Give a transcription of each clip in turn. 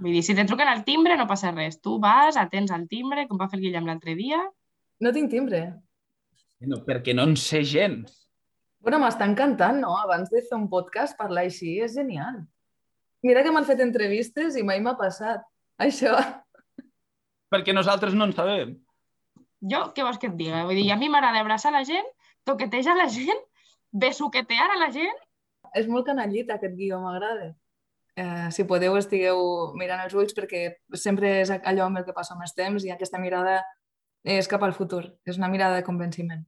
Vull dir, si te truquen al timbre no passa res. Tu vas, atens al timbre, com va fer el Guillem l'altre dia. No tinc timbre. No, perquè no en sé gens. Bueno, m'està encantant, no? Abans de fer un podcast, parlar així és genial. Mira que m'han fet entrevistes i mai m'ha passat. Això. Perquè nosaltres no en sabem. Jo, què vols que et diga? Vull dir, a mi m'agrada abraçar la gent, toquetejar la gent, besuquetear a la gent. És molt canallita aquest guió, m'agrada. Eh, si podeu, estigueu mirant els ulls perquè sempre és allò amb el que passa els temps i aquesta mirada és cap al futur. És una mirada de convenciment.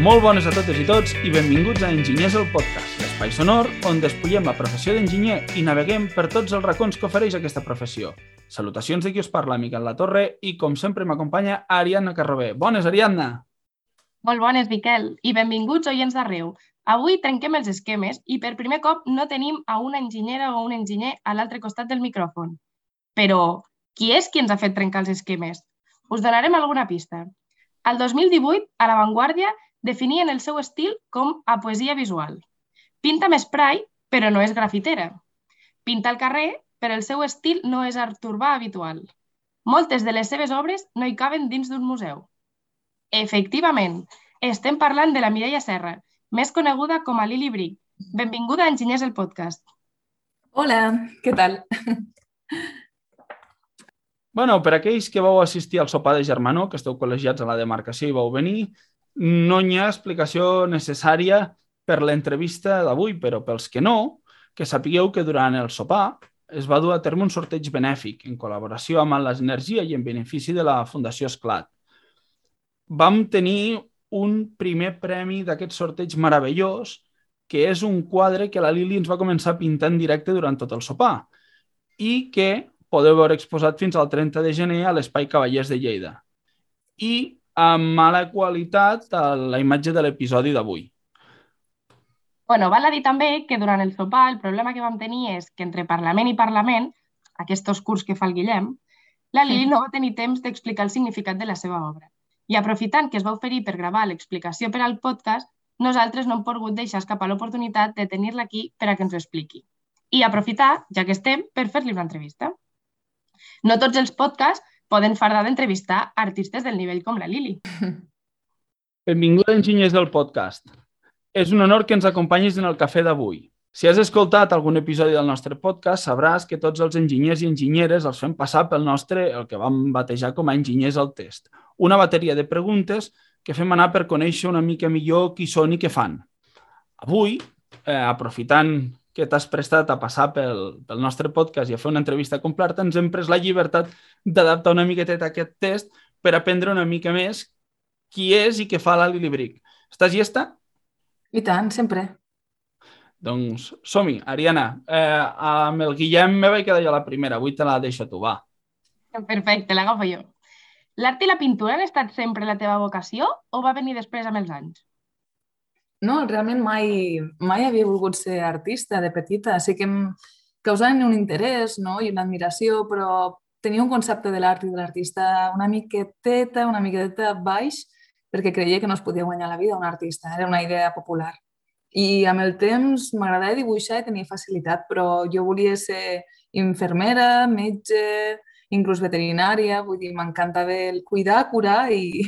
Molt bones a totes i tots i benvinguts a Enginyers el Podcast, l'espai sonor on despullem la professió d'enginyer i naveguem per tots els racons que ofereix aquesta professió. Salutacions de qui us parla, Miquel La Torre, i com sempre m'acompanya Ariadna Carrobé. Bones, Ariadna! Molt bones, Miquel, i benvinguts oients d'arreu. Avui trenquem els esquemes i per primer cop no tenim a una enginyera o un enginyer a l'altre costat del micròfon. Però qui és qui ens ha fet trencar els esquemes? Us donarem alguna pista. Al 2018, a La Vanguardia, definien el seu estil com a poesia visual. Pinta amb spray, però no és grafitera. Pinta al carrer, però el seu estil no és art urbà habitual. Moltes de les seves obres no hi caben dins d'un museu. Efectivament, estem parlant de la Mireia Serra, més coneguda com a Lili Brick. Benvinguda a Enginyers el podcast. Hola, què tal? Bueno, per aquells que vau assistir al sopar de Germanó, que esteu col·legiats a la demarcació i vau venir, no hi ha explicació necessària per l'entrevista d'avui, però pels que no, que sapigueu que durant el sopar es va dur a terme un sorteig benèfic en col·laboració amb les Energia i en benefici de la Fundació Esclat. Vam tenir un primer premi d'aquest sorteig meravellós, que és un quadre que la Lili ens va començar a pintar en directe durant tot el sopar i que podeu veure exposat fins al 30 de gener a l'Espai Cavallers de Lleida. I amb mala qualitat a la imatge de l'episodi d'avui. Bueno, val a dir també que durant el sopar el problema que vam tenir és que entre Parlament i Parlament, aquests curs que fa el Guillem, la Lili no va tenir temps d'explicar el significat de la seva obra. I aprofitant que es va oferir per gravar l'explicació per al podcast, nosaltres no hem pogut deixar escapar l'oportunitat de tenir-la aquí per a que ens ho expliqui. I aprofitar, ja que estem, per fer-li una entrevista. No tots els podcasts poden fardar d'entrevistar artistes del nivell com la Lili. Benvinguda, enginyers del podcast. És un honor que ens acompanyis en el cafè d'avui. Si has escoltat algun episodi del nostre podcast, sabràs que tots els enginyers i enginyeres els fem passar pel nostre, el que vam batejar com a enginyers al test. Una bateria de preguntes que fem anar per conèixer una mica millor qui són i què fan. Avui, eh, aprofitant que t'has prestat a passar pel, pel nostre podcast i a fer una entrevista completa, ens hem pres la llibertat d'adaptar una miqueta aquest test per aprendre una mica més qui és i què fa la Lili Brick. Estàs llesta? I tant, sempre. Doncs som-hi. Ariana, eh, amb el Guillem me vaig quedar jo la primera, avui te la deixo tu, va. Perfecte, l'agafo jo. L'art i la pintura han estat sempre la teva vocació o va venir després amb els anys? No, realment mai, mai havia volgut ser artista de petita. Sí que em causaven un interès no? i una admiració, però tenia un concepte de l'art i de l'artista una miqueteta, una miqueteta baix, perquè creia que no es podia guanyar la vida un artista. Era una idea popular. I amb el temps m'agradava dibuixar i tenia facilitat, però jo volia ser infermera, metge, inclús veterinària, vull dir, m'encantava cuidar, curar i,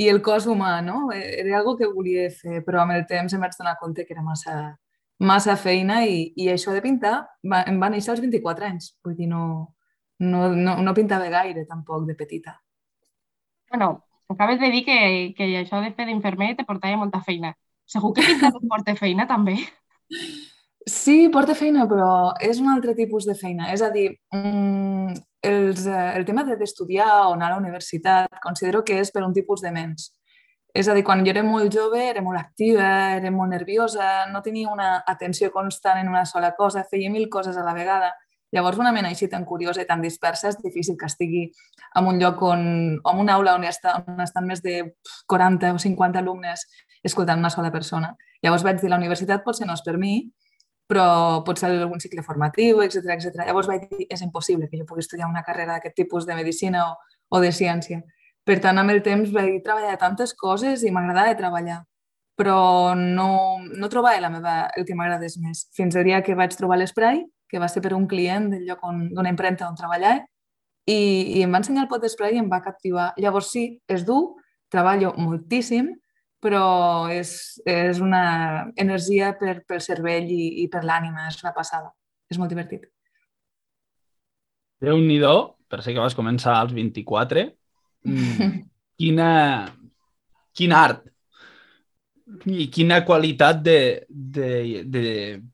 i el cos humà, no? Era algo que volia fer, però amb el temps em vaig donar compte que era massa, massa feina i, i això de pintar va, em va néixer als 24 anys. Vull dir, no, no, no, no pintava gaire tampoc de petita. Bueno, acabes de dir que, que això de fer d'infermer te portava molta feina. Segur que pintar porta feina també. Sí, porta feina, però és un altre tipus de feina. És a dir, mm, els, eh, el tema d'estudiar o anar a la universitat considero que és per un tipus de mens. És a dir, quan jo era molt jove era molt activa, era molt nerviosa, no tenia una atenció constant en una sola cosa, feia mil coses a la vegada Llavors, una mena així tan curiosa i tan dispersa és difícil que estigui en un lloc on, en una aula on, està, on estan més de 40 o 50 alumnes escoltant una sola persona. Llavors vaig dir, la universitat potser no és per mi, però pot ser algun cicle formatiu, etc etc. Llavors vaig dir, és impossible que jo pugui estudiar una carrera d'aquest tipus de medicina o, o de ciència. Per tant, amb el temps vaig treballar tantes coses i m'agradava treballar, però no, no trobava la meva, el que m'agradés més. Fins al dia que vaig trobar l'esprai, que va ser per un client del lloc d'una impremta on treballava, i, i em va ensenyar el pot d'esprai i em va captivar. Llavors sí, és dur, treballo moltíssim, però és, és una energia per, pel cervell i, i per l'ànima, és una passada. És molt divertit. Déu-n'hi-do, per ser que vas començar als 24, mm, quina, quin art i quina qualitat de, de, de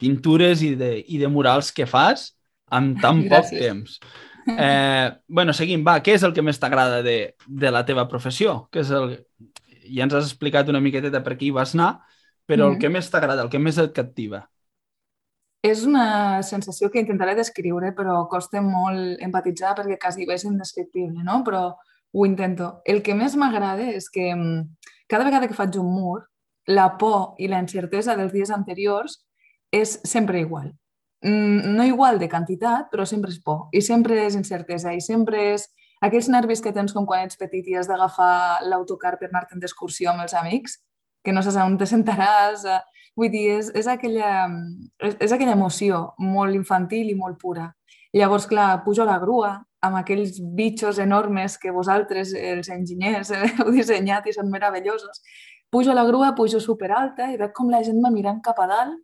pintures i de, i de murals que fas en tan Gràcies. poc temps. Eh, bueno, seguim, va, què és el que més t'agrada de, de la teva professió? Què és el, ja ens has explicat una miqueteta per què hi vas anar, però mm. el que més t'agrada, el que més et captiva? És una sensació que intentaré descriure, però costa molt empatitzar perquè quasi és indescriptible, no? Però ho intento. El que més m'agrada és que mm, cada vegada que faig un mur, la por i la incertesa dels dies anteriors és sempre igual. Mm, no igual de quantitat, però sempre és por. I sempre és incertesa i sempre és aquells nervis que tens com quan ets petit i has d'agafar l'autocar per anar-te'n d'excursió amb els amics, que no saps on te sentaràs. Eh, vull dir, és, és, aquella, és, és aquella emoció molt infantil i molt pura. Llavors, clar, pujo a la grua amb aquells bitxos enormes que vosaltres, els enginyers, heu dissenyat i són meravellosos. Pujo a la grua, pujo superalta i veig com la gent va mirant cap a dalt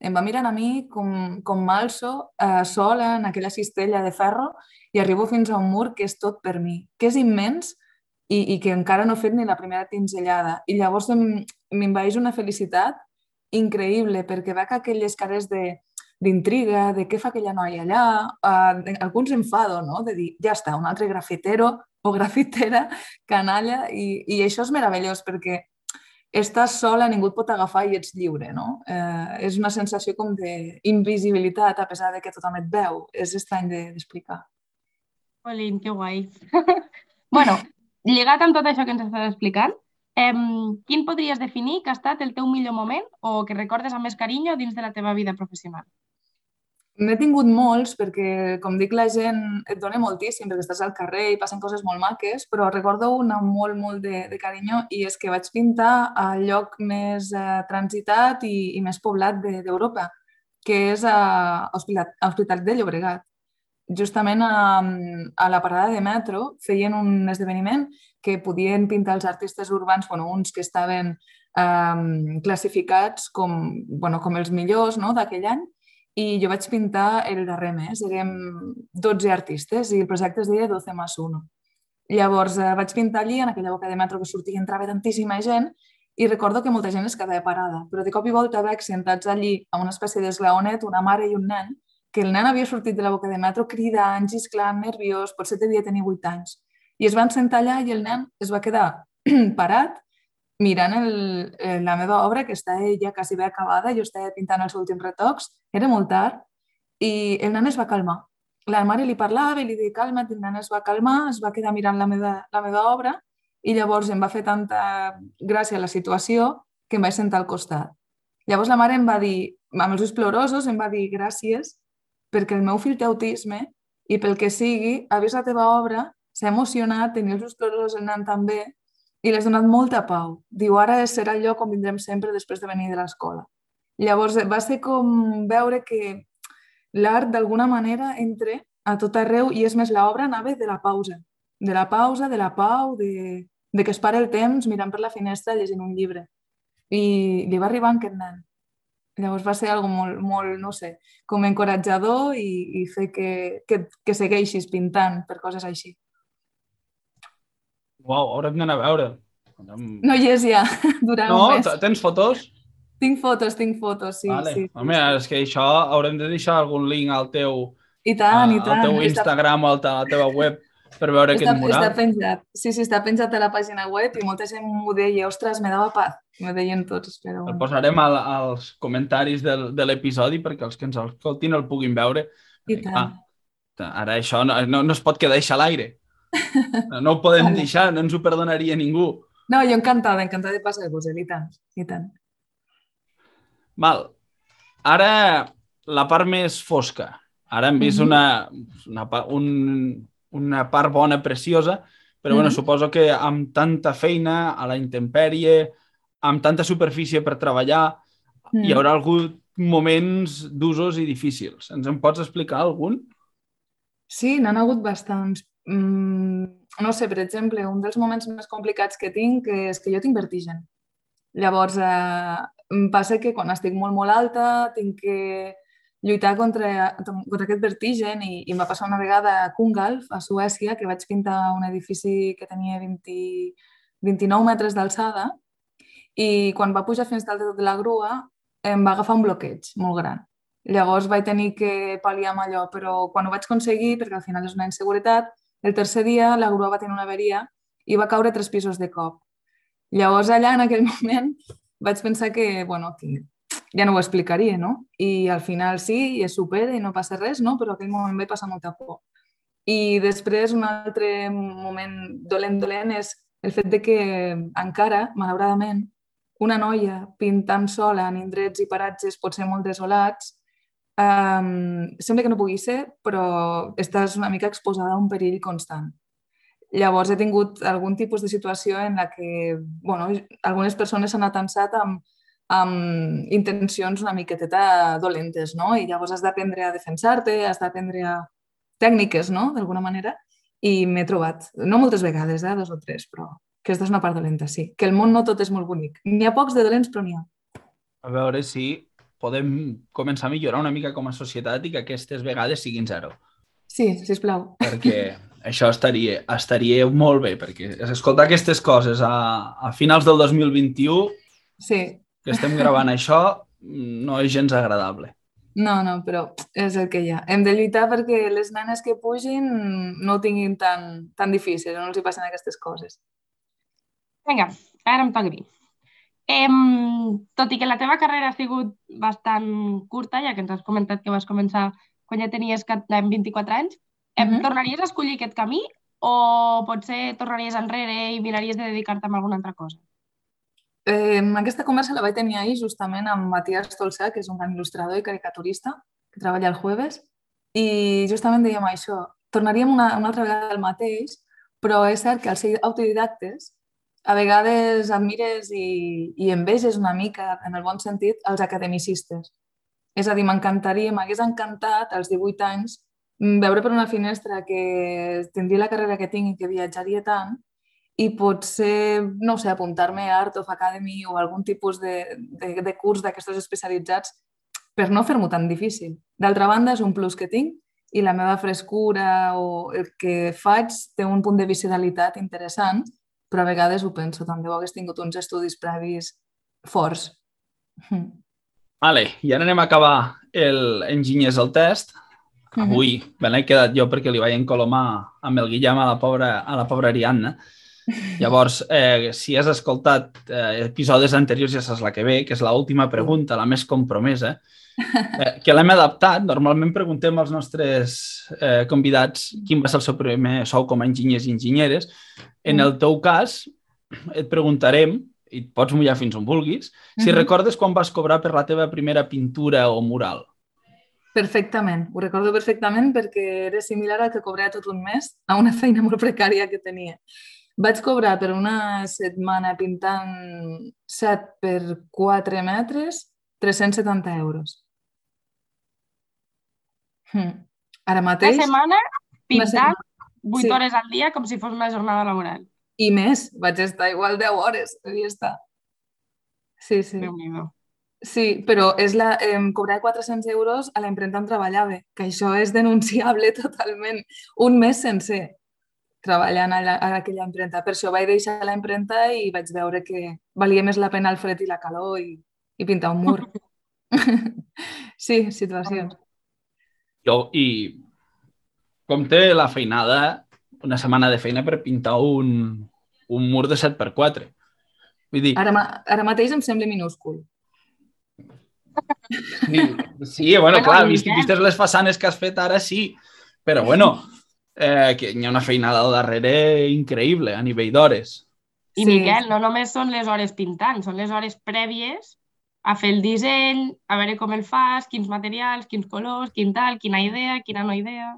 em va mirant a mi com, com malso, eh, sola en aquella cistella de ferro i arribo fins a un mur que és tot per mi, que és immens i, i que encara no he fet ni la primera pinzellada. I llavors m'envaeix una felicitat increïble perquè veig aquelles cares de d'intriga, de què fa aquella noia allà, uh, alguns enfado, no? de dir, ja està, un altre grafitero o grafitera canalla, i, i això és meravellós perquè estàs sola, ningú et pot agafar i ets lliure, no? Eh, és una sensació com d'invisibilitat a pesar de que tothom et veu. És estrany d'explicar. De, Olin, que guai. bueno, lligat amb tot això que ens estàs explicant, eh, quin podries definir que ha estat el teu millor moment o que recordes amb més carinyo dins de la teva vida professional? N'he tingut molts perquè, com dic, la gent et dona moltíssim perquè estàs al carrer i passen coses molt maques, però recordo una molt, molt de, de carinyo i és que vaig pintar al lloc més eh, transitat i, i més poblat d'Europa, de, que és a Hospitalet de Llobregat. Justament a, a la parada de metro feien un esdeveniment que podien pintar els artistes urbans, bueno, uns que estaven um, classificats com, bueno, com els millors no, d'aquell any, i jo vaig pintar el darrer mes. Érem 12 artistes i el projecte es deia 12 més 1. Llavors eh, vaig pintar allí, en aquella boca de metro que sortia i entrava tantíssima gent, i recordo que molta gent es quedava parada, però de cop i volta veig sentats allí a una espècie d'esglaonet, una mare i un nen, que el nen havia sortit de la boca de metro cridant, xisclant, nerviós, potser devia tenir 8 anys. I es van sentar allà i el nen es va quedar parat mirant el, eh, la meva obra, que està ja quasi bé acabada, jo estava pintant els últims retocs, era molt tard, i el nen es va calmar. La mare li parlava i li deia calma't, el nen es va calmar, es va quedar mirant la meva, la meva obra i llavors em va fer tanta gràcia la situació que em vaig sentar al costat. Llavors la mare em va dir, amb els ulls plorosos, em va dir gràcies perquè el meu fill té autisme i pel que sigui, ha vist la teva obra, s'ha emocionat, tenia els ulls anant també i l'has donat molta pau. Diu, ara serà el lloc on vindrem sempre després de venir de l'escola. Llavors va ser com veure que l'art d'alguna manera entre a tot arreu i és més l'obra anava de la pausa, de la pausa, de la pau, de, de que es para el temps mirant per la finestra llegint un llibre. I li va arribar aquest nen. Llavors va ser algo molt, molt no sé, com encoratjador i, i fer que, que, que segueixis pintant per coses així. Uau, haurem d'anar a veure. No hi és ja, durant no, un mes. Tens fotos? Tinc fotos, tinc fotos, sí. Vale. sí, Home, sí. és que això haurem de deixar algun link al teu, I tant, a, i tant. al teu Instagram o a la teva web per veure està, aquest mural. Està penjat. Sí, sí, està penjat a la pàgina web i molta gent m'ho deia, ostres, me dava paz. Me deien tots, però... El posarem al, als comentaris del, de l'episodi perquè els que ens escoltin el puguin veure. I tant. Ah, Ara això no, no, no es pot quedar a l'aire. No, no ho podem Vale. deixar, no ens ho perdonaria ningú. No, jo encantada, encantada de passar-vos, i tant, i tant. Val. Ara, la part més fosca. Ara hem vist Mhm. una, una, pa- un, una part bona, preciosa, però bueno, Mhm. suposo que amb tanta feina, a la intempèrie, amb tanta superfície per treballar, Mm. hi haurà hagut moments d'usos i difícils. Ens en pots explicar algun? Sí, n'han hagut bastants. Mm, no sé, per exemple, un dels moments més complicats que tinc és que jo tinc vertigen. Llavors, eh, em passa que quan estic molt, molt alta tinc que lluitar contra, contra aquest vertigen i, i em va passar una vegada a Kungalf, a Suècia, que vaig pintar un edifici que tenia 20, 29 metres d'alçada i quan va pujar fins dalt de la grua em va agafar un bloqueig molt gran. Llavors vaig tenir que pal·liar amb allò, però quan ho vaig aconseguir, perquè al final és una inseguretat, el tercer dia la grua va tenir una averia i va caure tres pisos de cop. Llavors allà, en aquell moment, vaig pensar que, bueno, que ja no ho explicaria, no? I al final sí, i es supera i no passa res, no? Però aquell moment vaig passar molta por. I després un altre moment dolent, dolent és el fet de que encara, malauradament, una noia pintant sola en indrets i paratges potser molt desolats Um, sembla que no pugui ser, però estàs una mica exposada a un perill constant. Llavors he tingut algun tipus de situació en la que bueno, algunes persones s'han atansat amb, amb intencions una miqueteta dolentes, no? I llavors has d'aprendre a defensar-te, has d'aprendre a tècniques, no?, d'alguna manera, i m'he trobat, no moltes vegades, eh, dos o tres, però aquesta és una part dolenta, sí. Que el món no tot és molt bonic. N'hi ha pocs de dolents, però n'hi ha. A veure si podem començar a millorar una mica com a societat i que aquestes vegades siguin zero. Sí, sisplau. Perquè això estaria, estaria molt bé, perquè escoltar aquestes coses a, a finals del 2021, Sí, que estem gravant això, no és gens agradable. No, no, però és el que hi ha. Hem de lluitar perquè les nenes que pugin no ho tinguin tan, tan difícil, no els hi passen aquestes coses. Vinga, ara em toca a mi. Em, tot i que la teva carrera ha sigut bastant curta, ja que ens has comentat que vas començar quan ja tenies cat- 24 anys, em Mhm. tornaries a escollir aquest camí o potser tornaries enrere i miraries de dedicar-te a alguna altra cosa? Eh, aquesta conversa la vaig tenir ahir justament amb Matías Tolsà, que és un gran il·lustrador i caricaturista que treballa el jueves, i justament dèiem això, tornaríem una, una altra vegada al mateix, però és cert que al ser autodidactes a vegades admires i, i enveges una mica, en el bon sentit, els academicistes. És a dir, m'encantaria, m'hagués encantat als 18 anys mm, veure per una finestra que tindria la carrera que tinc i que viatjaria tant i potser, no sé, apuntar-me a Art of Academy o algun tipus de, de, de curs d'aquestos especialitzats per no fer-m'ho tan difícil. D'altra banda, és un plus que tinc i la meva frescura o el que faig té un punt de visceralitat interessant, però a vegades ho penso, tant de bo hagués tingut uns estudis previs forts. Vale, i ara anem a acabar el Enginyers al test. Avui me l'he quedat jo perquè li vaig encolomar amb el Guillem a la pobra, a la pobra Ariadna. Llavors, eh, si has escoltat eh, episodis anteriors ja saps la que ve, que és l'última pregunta, la més compromesa, eh, que l'hem adaptat. Normalment preguntem als nostres eh, convidats quin va ser el seu primer sou com a enginyers i enginyeres. En el teu cas, et preguntarem, i et pots mullar fins on vulguis, si Mhm. recordes quan vas cobrar per la teva primera pintura o mural. Perfectament, ho recordo perfectament perquè era similar al que cobrava tot un mes a una feina molt precària que tenia. Vaig cobrar per una setmana pintant 7 per 4 metres 370 euros. Hm. Ara Una mateix, setmana pintant setmana, 8 sí. hores al dia com si fos una jornada laboral. i més, vaig estar igual 10 hores, devia estar. Sí, sí. Déu-n'hi-do. Sí, però és la, eh, cobrar 400 euros a la imprenta on treballava, que això és denunciable totalment. Un mes sencer treballant a, la, a aquella imprenta. Per això vaig deixar la imprenta i vaig veure que valia més la pena el fred i la calor i, i pintar un mur. sí, situacions. Jo, I com té la feinada, una setmana de feina per pintar un, un mur de 7x4. Vull dir, Ara, ma- ara mateix em sembla minúscul. sí, sí bueno, clar, vist, què? vistes les façanes que has fet ara, sí, Però bueno, eh, que hi ha una feinada al darrere increïble a nivell d'hores. I sí. Miquel, no només són les hores pintant, són les hores prèvies a fer el disseny, a veure com el fas, quins materials, quins colors, quin tal, quina idea, quina no idea.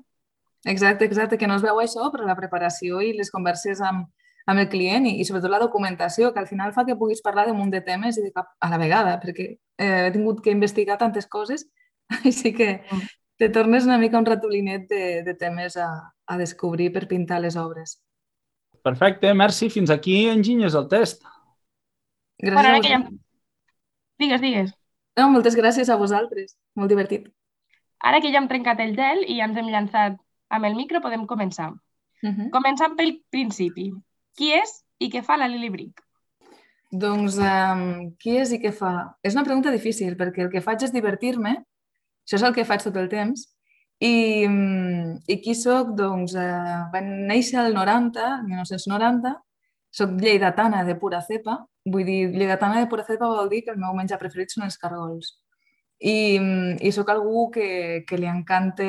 Exacte, exacte, que no es veu això, però la preparació i les converses amb, amb el client i, i sobretot la documentació, que al final fa que puguis parlar de munt de temes i de cap a la vegada, perquè eh, he tingut que investigar tantes coses, així que mm. Te tornes una mica un ratolinet de, de temes a, a descobrir per pintar les obres. Perfecte, merci. Fins aquí enginyes el test. Gràcies bueno, a Ja... Digues, digues. No, moltes gràcies a vosaltres. Molt divertit. Ara que ja hem trencat el gel i ja ens hem llançat amb el micro, podem començar. Uh -huh. Començant pel principi. Qui és i què fa la Lili Brick? Doncs, um, qui és i què fa? És una pregunta difícil, perquè el que faig és divertir-me. Això és el que faig tot el temps. I, mm, i qui sóc? Doncs eh, van néixer al 90, 1990, soc lleidatana de pura cepa, vull dir, lleidatana de pura cepa vol dir que el meu menjar preferit són els cargols. I, mm, i sóc algú que, que li encanta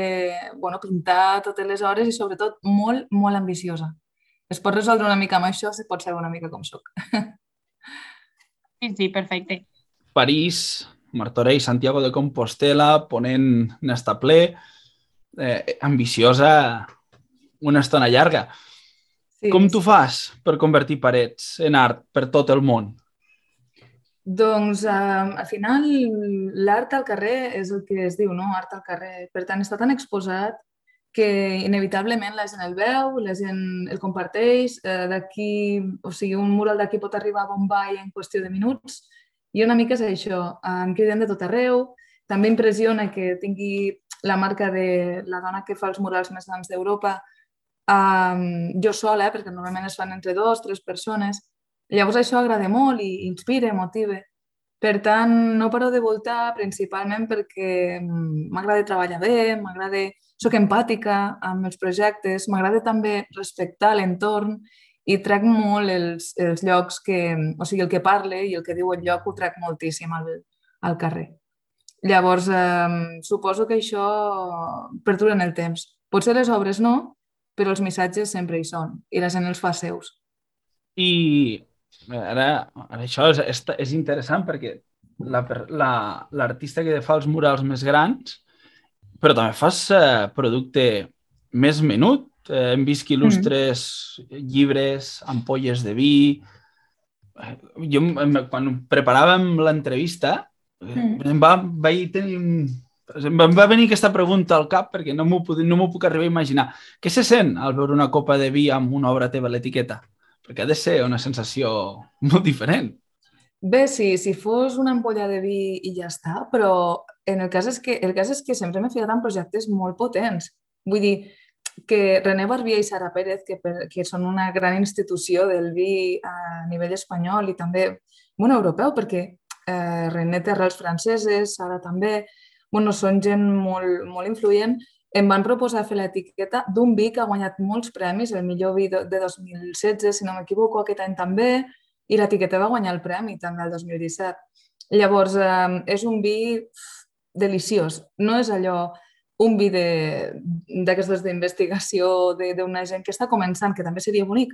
bueno, pintar totes les hores i sobretot molt, molt ambiciosa. Es pot resoldre una mica amb això, se pot saber una mica com sóc. Sí, sí, perfecte. París, Martorell, Santiago de Compostela, Ponent n'està ple, eh, ambiciosa una estona llarga. Sí, Com tu fas per convertir parets en art per tot el món? Doncs, eh, al final, l'art al carrer és el que es diu, no? Art al carrer. Per tant, està tan exposat que inevitablement la gent el veu, la gent el comparteix, eh, d'aquí, o sigui, un mural d'aquí pot arribar a Bombay en qüestió de minuts, i una mica és això, em criden de tot arreu, també impressiona que tingui la marca de la dona que fa els murals més grans d'Europa, um, jo sola, eh, perquè normalment es fan entre dos, tres persones. Llavors això agrada molt i inspira, motiva. Per tant, no paro de voltar principalment perquè m'agrada treballar bé, m'agrada... Soc empàtica amb els projectes, m'agrada també respectar l'entorn i trec molt els, els llocs que... O sigui, el que parle i el que diu el lloc ho trec moltíssim al, al carrer. Llavors, eh, suposo que això perdura en el temps. Potser les obres no, però els missatges sempre hi són i la gent els fa seus. I ara, ara això és, és, és interessant perquè l'artista la, la, que fa els murals més grans, però també fas eh, producte més menut. Eh, hem vist que il·lustres mm. llibres, ampolles de vi... Eh, jo, quan preparàvem l'entrevista, Mm. Em va, vaig tenir em va venir aquesta pregunta al cap perquè no m'ho no puc arribar a imaginar. Què se sent al veure una copa de vi amb una obra teva a l'etiqueta? Perquè ha de ser una sensació molt diferent. Bé, sí, si fos una ampolla de vi i ja està, però en el cas és que, el cas és que sempre m'he ficat en projectes molt potents. Vull dir, que René Barbier i Sara Pérez, que, que són una gran institució del vi a nivell espanyol i també bueno, europeu, perquè eh, René té arrels franceses, ara també, bueno, són gent molt, molt influent, em van proposar fer l'etiqueta d'un vi que ha guanyat molts premis, el millor vi de 2016, si no m'equivoco, aquest any també, i l'etiqueta va guanyar el premi també el 2017. Llavors, eh, és un vi deliciós. No és allò, un vi d'aquestes d'investigació d'una gent que està començant, que també seria bonic,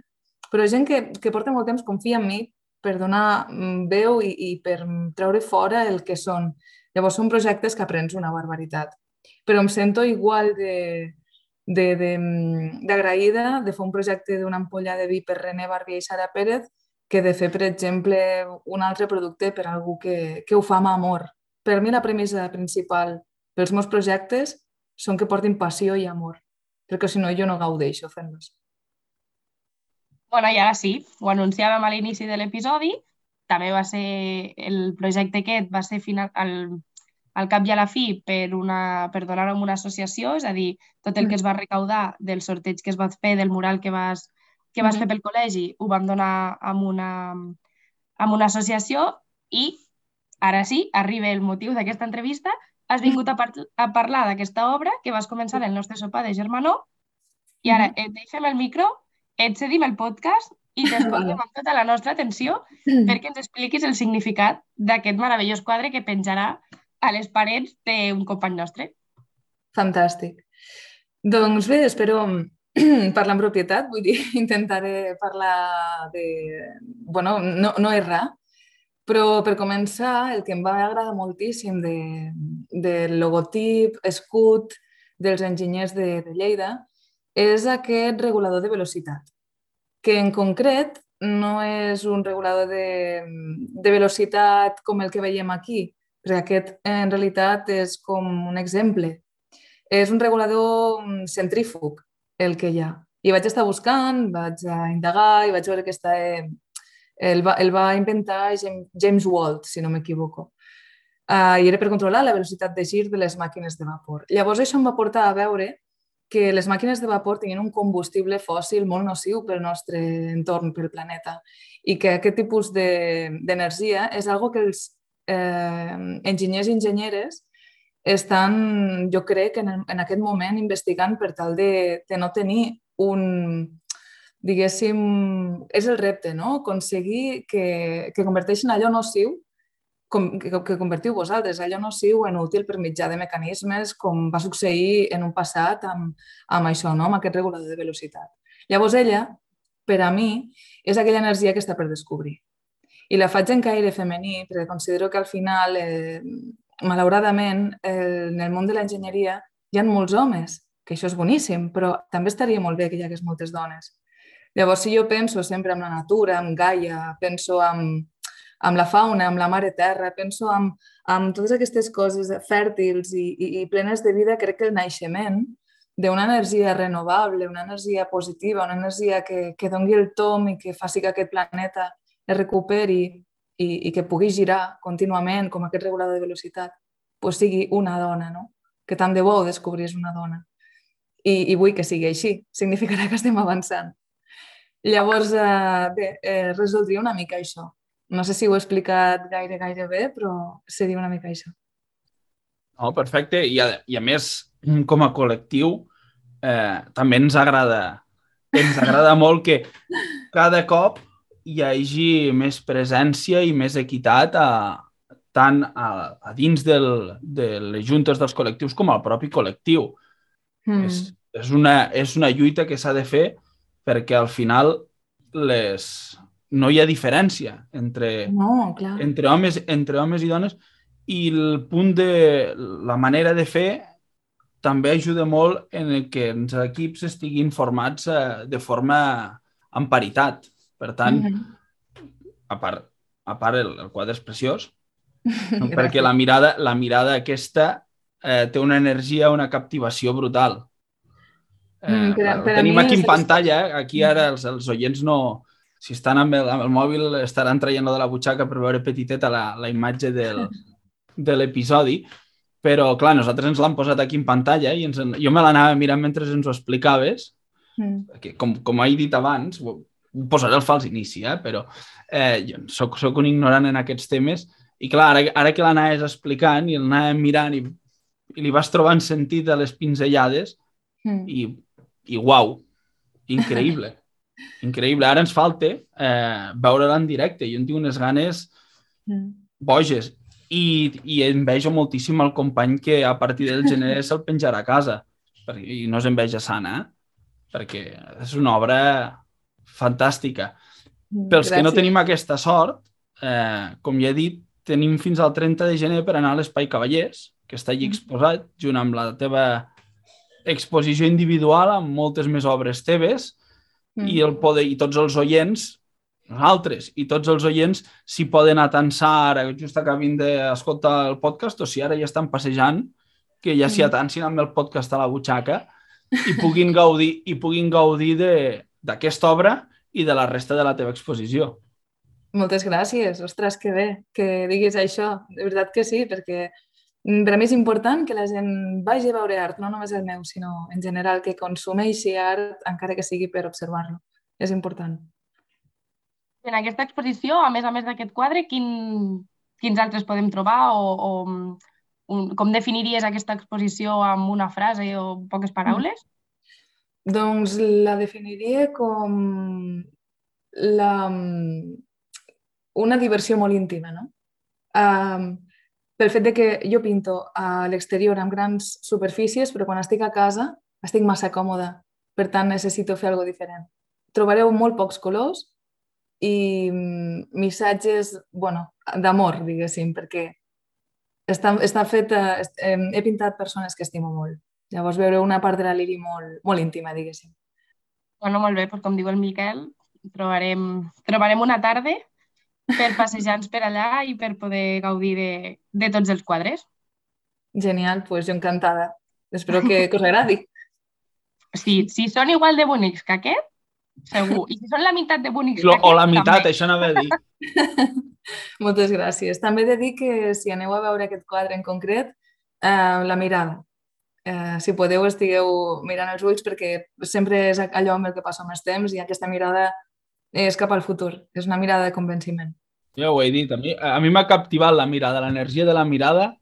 però gent que, que porta molt temps, confia en mi, per donar mm, veu i, i per treure fora el que són. Llavors són projectes que aprens una barbaritat. Però em sento igual de, mm, d'agraïda de, de, de fer un projecte d'una ampolla de vi per René Barbier i Sara Pérez que de fer, per exemple, un altre producte per algú que, que ho fa amb amor. Per mi la premissa principal pels meus projectes són que portin passió i amor, perquè si no jo no gaudeixo fent-los. Bueno, i ara sí, ho anunciàvem a l'inici de l'episodi, també va ser, el projecte aquest va ser final, al, al cap i a la fi per, una, per donar-ho a una associació, és a dir, tot el que es va recaudar del sorteig que es va fer, del mural que vas, que vas fer pel col·legi, ho vam donar amb una, amb una associació i ara sí, arriba el motiu d'aquesta entrevista. Has vingut a, par a parlar d'aquesta obra que vas començar el nostre sopar de germanó i ara et deixem el micro et cedim el podcast i t'escoltem amb tota la nostra atenció perquè ens expliquis el significat d'aquest meravellós quadre que penjarà a les parets d'un company nostre. Fantàstic. Doncs bé, espero parlar en propietat, vull dir, intentaré parlar de... bueno, no, no errar, però per començar, el que em va agradar moltíssim de, del logotip, escut dels enginyers de, de Lleida és aquest regulador de velocitat, que en concret no és un regulador de, de velocitat com el que veiem aquí, perquè aquest en realitat és com un exemple. És un regulador centrífug el que hi ha. I vaig estar buscant, vaig a indagar i vaig veure que està, el, va, el va inventar James Walt, si no m'equivoco. Uh, I era per controlar la velocitat de gir de les màquines de vapor. Llavors això em va portar a veure que les màquines de vapor tenien un combustible fòssil molt nociu pel nostre entorn, pel planeta, i que aquest tipus d'energia de, és algo que els eh, enginyers i enginyeres estan, jo crec, en, en aquest moment investigant per tal de, de no tenir un, diguéssim, és el repte, no? Aconseguir que, que converteixin allò nociu com, que, que convertiu vosaltres allò nociu en útil per mitjà de mecanismes com va succeir en un passat amb, amb això, no? amb aquest regulador de velocitat. Llavors ella, per a mi, és aquella energia que està per descobrir. I la faig en caire femení perquè considero que al final, eh, malauradament, eh, en el món de l'enginyeria hi ha molts homes, que això és boníssim, però també estaria molt bé que hi hagués moltes dones. Llavors, si jo penso sempre en la natura, en Gaia, penso en, amb la fauna, amb la mare terra, penso amb, amb totes aquestes coses fèrtils i, i, i plenes de vida, crec que el naixement d'una energia renovable, una energia positiva, una energia que, que doni el tom i que faci que aquest planeta es recuperi i, i que pugui girar contínuament com aquest regulador de velocitat, pues sigui una dona, no? que tant de bo ho descobris una dona. I, I vull que sigui així, significarà que estem avançant. Llavors, eh, bé, eh, resoldria una mica això, no sé si ho he explicat gaire, gaire bé, però seria una mica això. Oh, perfecte. I a, I a més, com a col·lectiu, eh, també ens agrada, ens agrada molt que cada cop hi hagi més presència i més equitat a, tant a, a dins del, de les juntes dels col·lectius com al propi col·lectiu. Mm. És, és, una, és una lluita que s'ha de fer perquè al final les, no hi ha diferència entre, no, entre, homes, entre homes i dones i el punt de la manera de fer també ajuda molt en el que els equips estiguin formats eh, de forma en paritat. Per tant, mm -hmm. a part, a part el, el quadre és preciós, perquè la mirada, la mirada aquesta eh, té una energia, una captivació brutal. Eh, mm, per, per tenim aquí en pantalla, eh? aquí ara els, els oients no, si estan amb el, amb el mòbil estaran traient de la butxaca per veure petiteta la, la imatge del, de l'episodi, però clar, nosaltres ens l'han posat aquí en pantalla i ens, jo me l'anava mirant mentre ens ho explicaves, mm. que com, com he dit abans, posaré el fals inici, eh? però eh, jo soc, soc un ignorant en aquests temes i clar, ara, ara que l'anaves explicant i l'anàvem mirant i, i li vas trobant sentit a les pinzellades mm. i, i uau, increïble. Increïble. Ara ens falta eh, veure-la en directe. Jo en tinc unes ganes mm. boges. I, I envejo moltíssim el company que a partir del gener se'l penjarà a casa. Perquè, I no és enveja sana, eh? perquè és una obra fantàstica. Mm, Pels Gràcies. que no tenim aquesta sort, eh, com ja he dit, tenim fins al 30 de gener per anar a l'Espai Cavallers, que està allí mm. exposat, junt amb la teva exposició individual amb moltes més obres teves mm. i, el poder, i tots els oients, nosaltres, i tots els oients si poden atansar ara, just acabin d'escoltar el podcast, o si ara ja estan passejant, que ja s'hi mm. atansin amb el podcast a la butxaca i puguin gaudir, i puguin gaudir d'aquesta obra i de la resta de la teva exposició. Moltes gràcies. Ostres, que bé que diguis això. De veritat que sí, perquè per a mi és important que la gent vagi a veure art, no només el meu, sinó en general que consumeixi art, encara que sigui per observar-lo. És important. En aquesta exposició, a més a més d'aquest quadre, quin, quins altres podem trobar o, o un, com definiries aquesta exposició amb una frase o poques paraules? Mm. Doncs la definiria com la, una diversió molt íntima, no? Um, pel fet de que jo pinto a l'exterior amb grans superfícies, però quan estic a casa estic massa còmoda, per tant necessito fer alguna diferent. Trobareu molt pocs colors i mm, missatges, bueno, d'amor, diguéssim, perquè està, està fet, eh, he pintat persones que estimo molt. Llavors veureu una part de la Lili molt, molt íntima, diguéssim. Bueno, molt bé, doncs com diu el Miquel, trobarem, trobarem una tarda per passejar-nos per allà i per poder gaudir de, de tots els quadres. Genial, doncs pues jo encantada. Espero que, que us agradi. Sí, si són igual de bonics que aquest, segur. I si són la meitat de bonics Lo, que aquest, o la meitat, també. això no ve a dir. Moltes gràcies. També he de dir que si aneu a veure aquest quadre en concret, eh, la mirada. Eh, si podeu, estigueu mirant els ulls perquè sempre és allò amb el que passa més temps i aquesta mirada és cap al futur. És una mirada de convenciment. Ja ho he dit, a mi a mi m'ha captivat la mirada, l'energia de la mirada.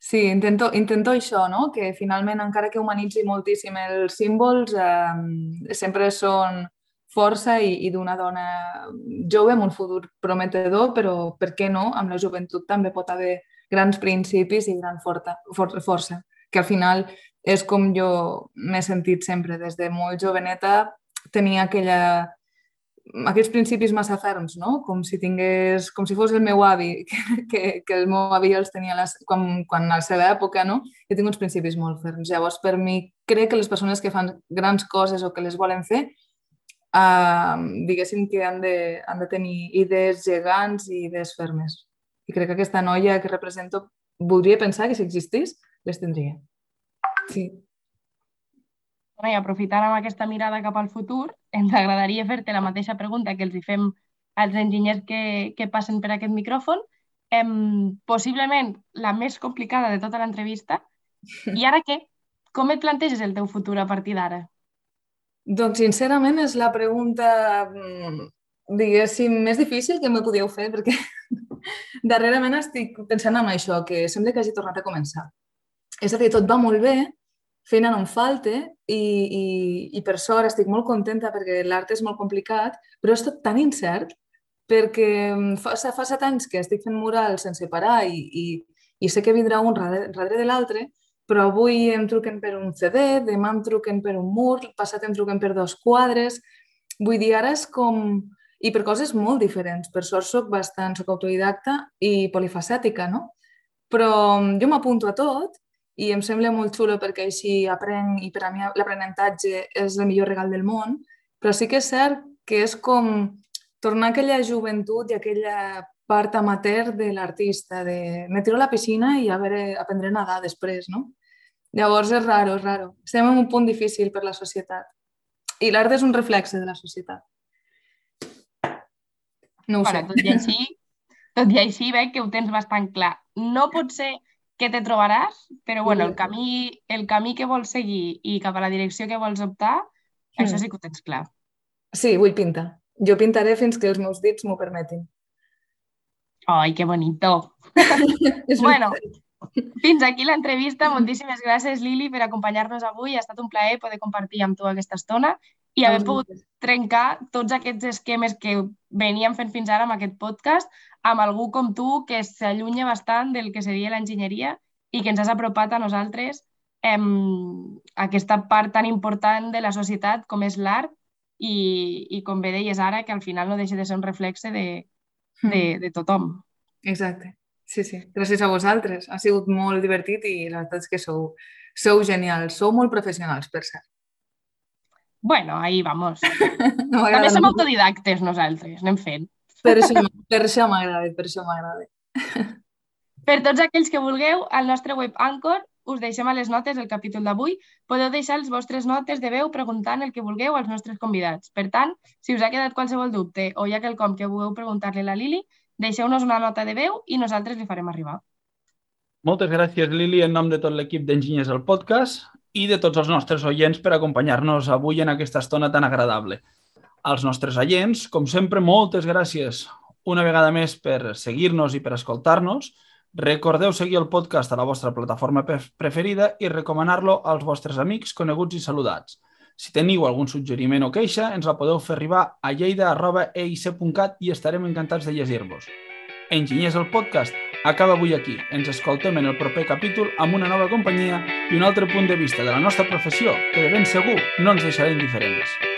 Sí, intento, intento això, no? que finalment, encara que humanitzi moltíssim els símbols, eh, sempre són força i, i d'una dona jove amb un futur prometedor, però per què no? Amb la joventut també pot haver grans principis i gran forta, for, força, que al final és com jo m'he sentit sempre. Des de molt joveneta tenia aquella, aquells principis massa ferms, no? Com si tingués, com si fos el meu avi, que, que, que el meu avi els tenia les, quan, quan a la seva època, no? Jo tinc uns principis molt ferms. Llavors, per mi, crec que les persones que fan grans coses o que les volen fer, uh, diguéssim que han de, han de tenir idees gegants i idees fermes. I crec que aquesta noia que represento, voldria pensar que si existís, les tindria. Sí. I aprofitant amb aquesta mirada cap al futur, ens agradaria fer-te la mateixa pregunta que els hi fem als enginyers que, que passen per aquest micròfon, em, possiblement la més complicada de tota l'entrevista. I ara què? Com et planteges el teu futur a partir d'ara? Doncs, sincerament, és la pregunta, mm, diguéssim, més difícil que me podíeu fer, perquè darrerament estic pensant en això, que sembla que hagi tornat a començar. És a dir, tot va molt bé, feina no em falta i, i, i per sort estic molt contenta perquè l'art és molt complicat, però és tot tan incert perquè mm, fa, fa set anys que estic fent murals sense parar i, i, i sé que vindrà un darrere, de l'altre, però avui em truquen per un CD, demà em truquen per un mur, passat em truquen per dos quadres. Vull dir, ara és com... I per coses molt diferents. Per sort soc bastant, soc autodidacta i polifacètica, no? Però mm, jo m'apunto a tot i em sembla molt xulo perquè així aprenc i per a mi l'aprenentatge és el millor regal del món, però sí que és cert que és com tornar aquella joventut i aquella part amateur de l'artista, de me tiro a la piscina i a veure, aprendré a nedar després, no? Llavors és raro, és raro. Estem en un punt difícil per la societat. I l'art és un reflexe de la societat. No ho Bueno, sé. tot i així, tot i així veig que ho tens bastant clar. No pot ser que te trobaràs, però bueno, el camí, el camí que vols seguir i cap a la direcció que vols optar, això Mm. sí que ho tens clar. Sí, vull pintar. Jo pintaré fins que els meus dits m'ho permetin. Ai, que bonito. Bueno, fins aquí l'entrevista. Moltíssimes gràcies, Lili, per acompanyar-nos avui. Ha estat un plaer poder compartir amb tu aquesta estona i haver pogut trencar tots aquests esquemes que veníem fent fins ara amb aquest podcast amb algú com tu que s'allunya bastant del que seria l'enginyeria i que ens has apropat a nosaltres em, aquesta part tan important de la societat com és l'art i, i com bé deies ara, que al final no deixa de ser un reflexe de, de, de tothom. Exacte. Sí, sí. Gràcies a vosaltres. Ha sigut molt divertit i la veritat és que sou, sou genials. Sou molt professionals, per cert. Bueno, ahí vamos. No També som molt. autodidactes nosaltres, anem fent. Per això, per això m'agrada, per això m'agrada. Per tots aquells que vulgueu, al nostre web Anchor us deixem a les notes el capítol d'avui. Podeu deixar les vostres notes de veu preguntant el que vulgueu als nostres convidats. Per tant, si us ha quedat qualsevol dubte o hi ha quelcom que vulgueu preguntar-li a la Lili, deixeu-nos una nota de veu i nosaltres li farem arribar. Moltes gràcies, Lili, en nom de tot l'equip d'Enginyers al podcast i de tots els nostres oients per acompanyar-nos avui en aquesta estona tan agradable. Als nostres oients, com sempre, moltes gràcies una vegada més per seguir-nos i per escoltar-nos. Recordeu seguir el podcast a la vostra plataforma pre- preferida i recomanar-lo als vostres amics, coneguts i saludats. Si teniu algun suggeriment o queixa, ens la podeu fer arribar a lleida.eic.cat i estarem encantats de llegir-vos. Enginyers el podcast, acaba avui aquí. Ens escoltem en el proper capítol amb una nova companyia i un altre punt de vista de la nostra professió que de ben segur no ens deixarà indiferents.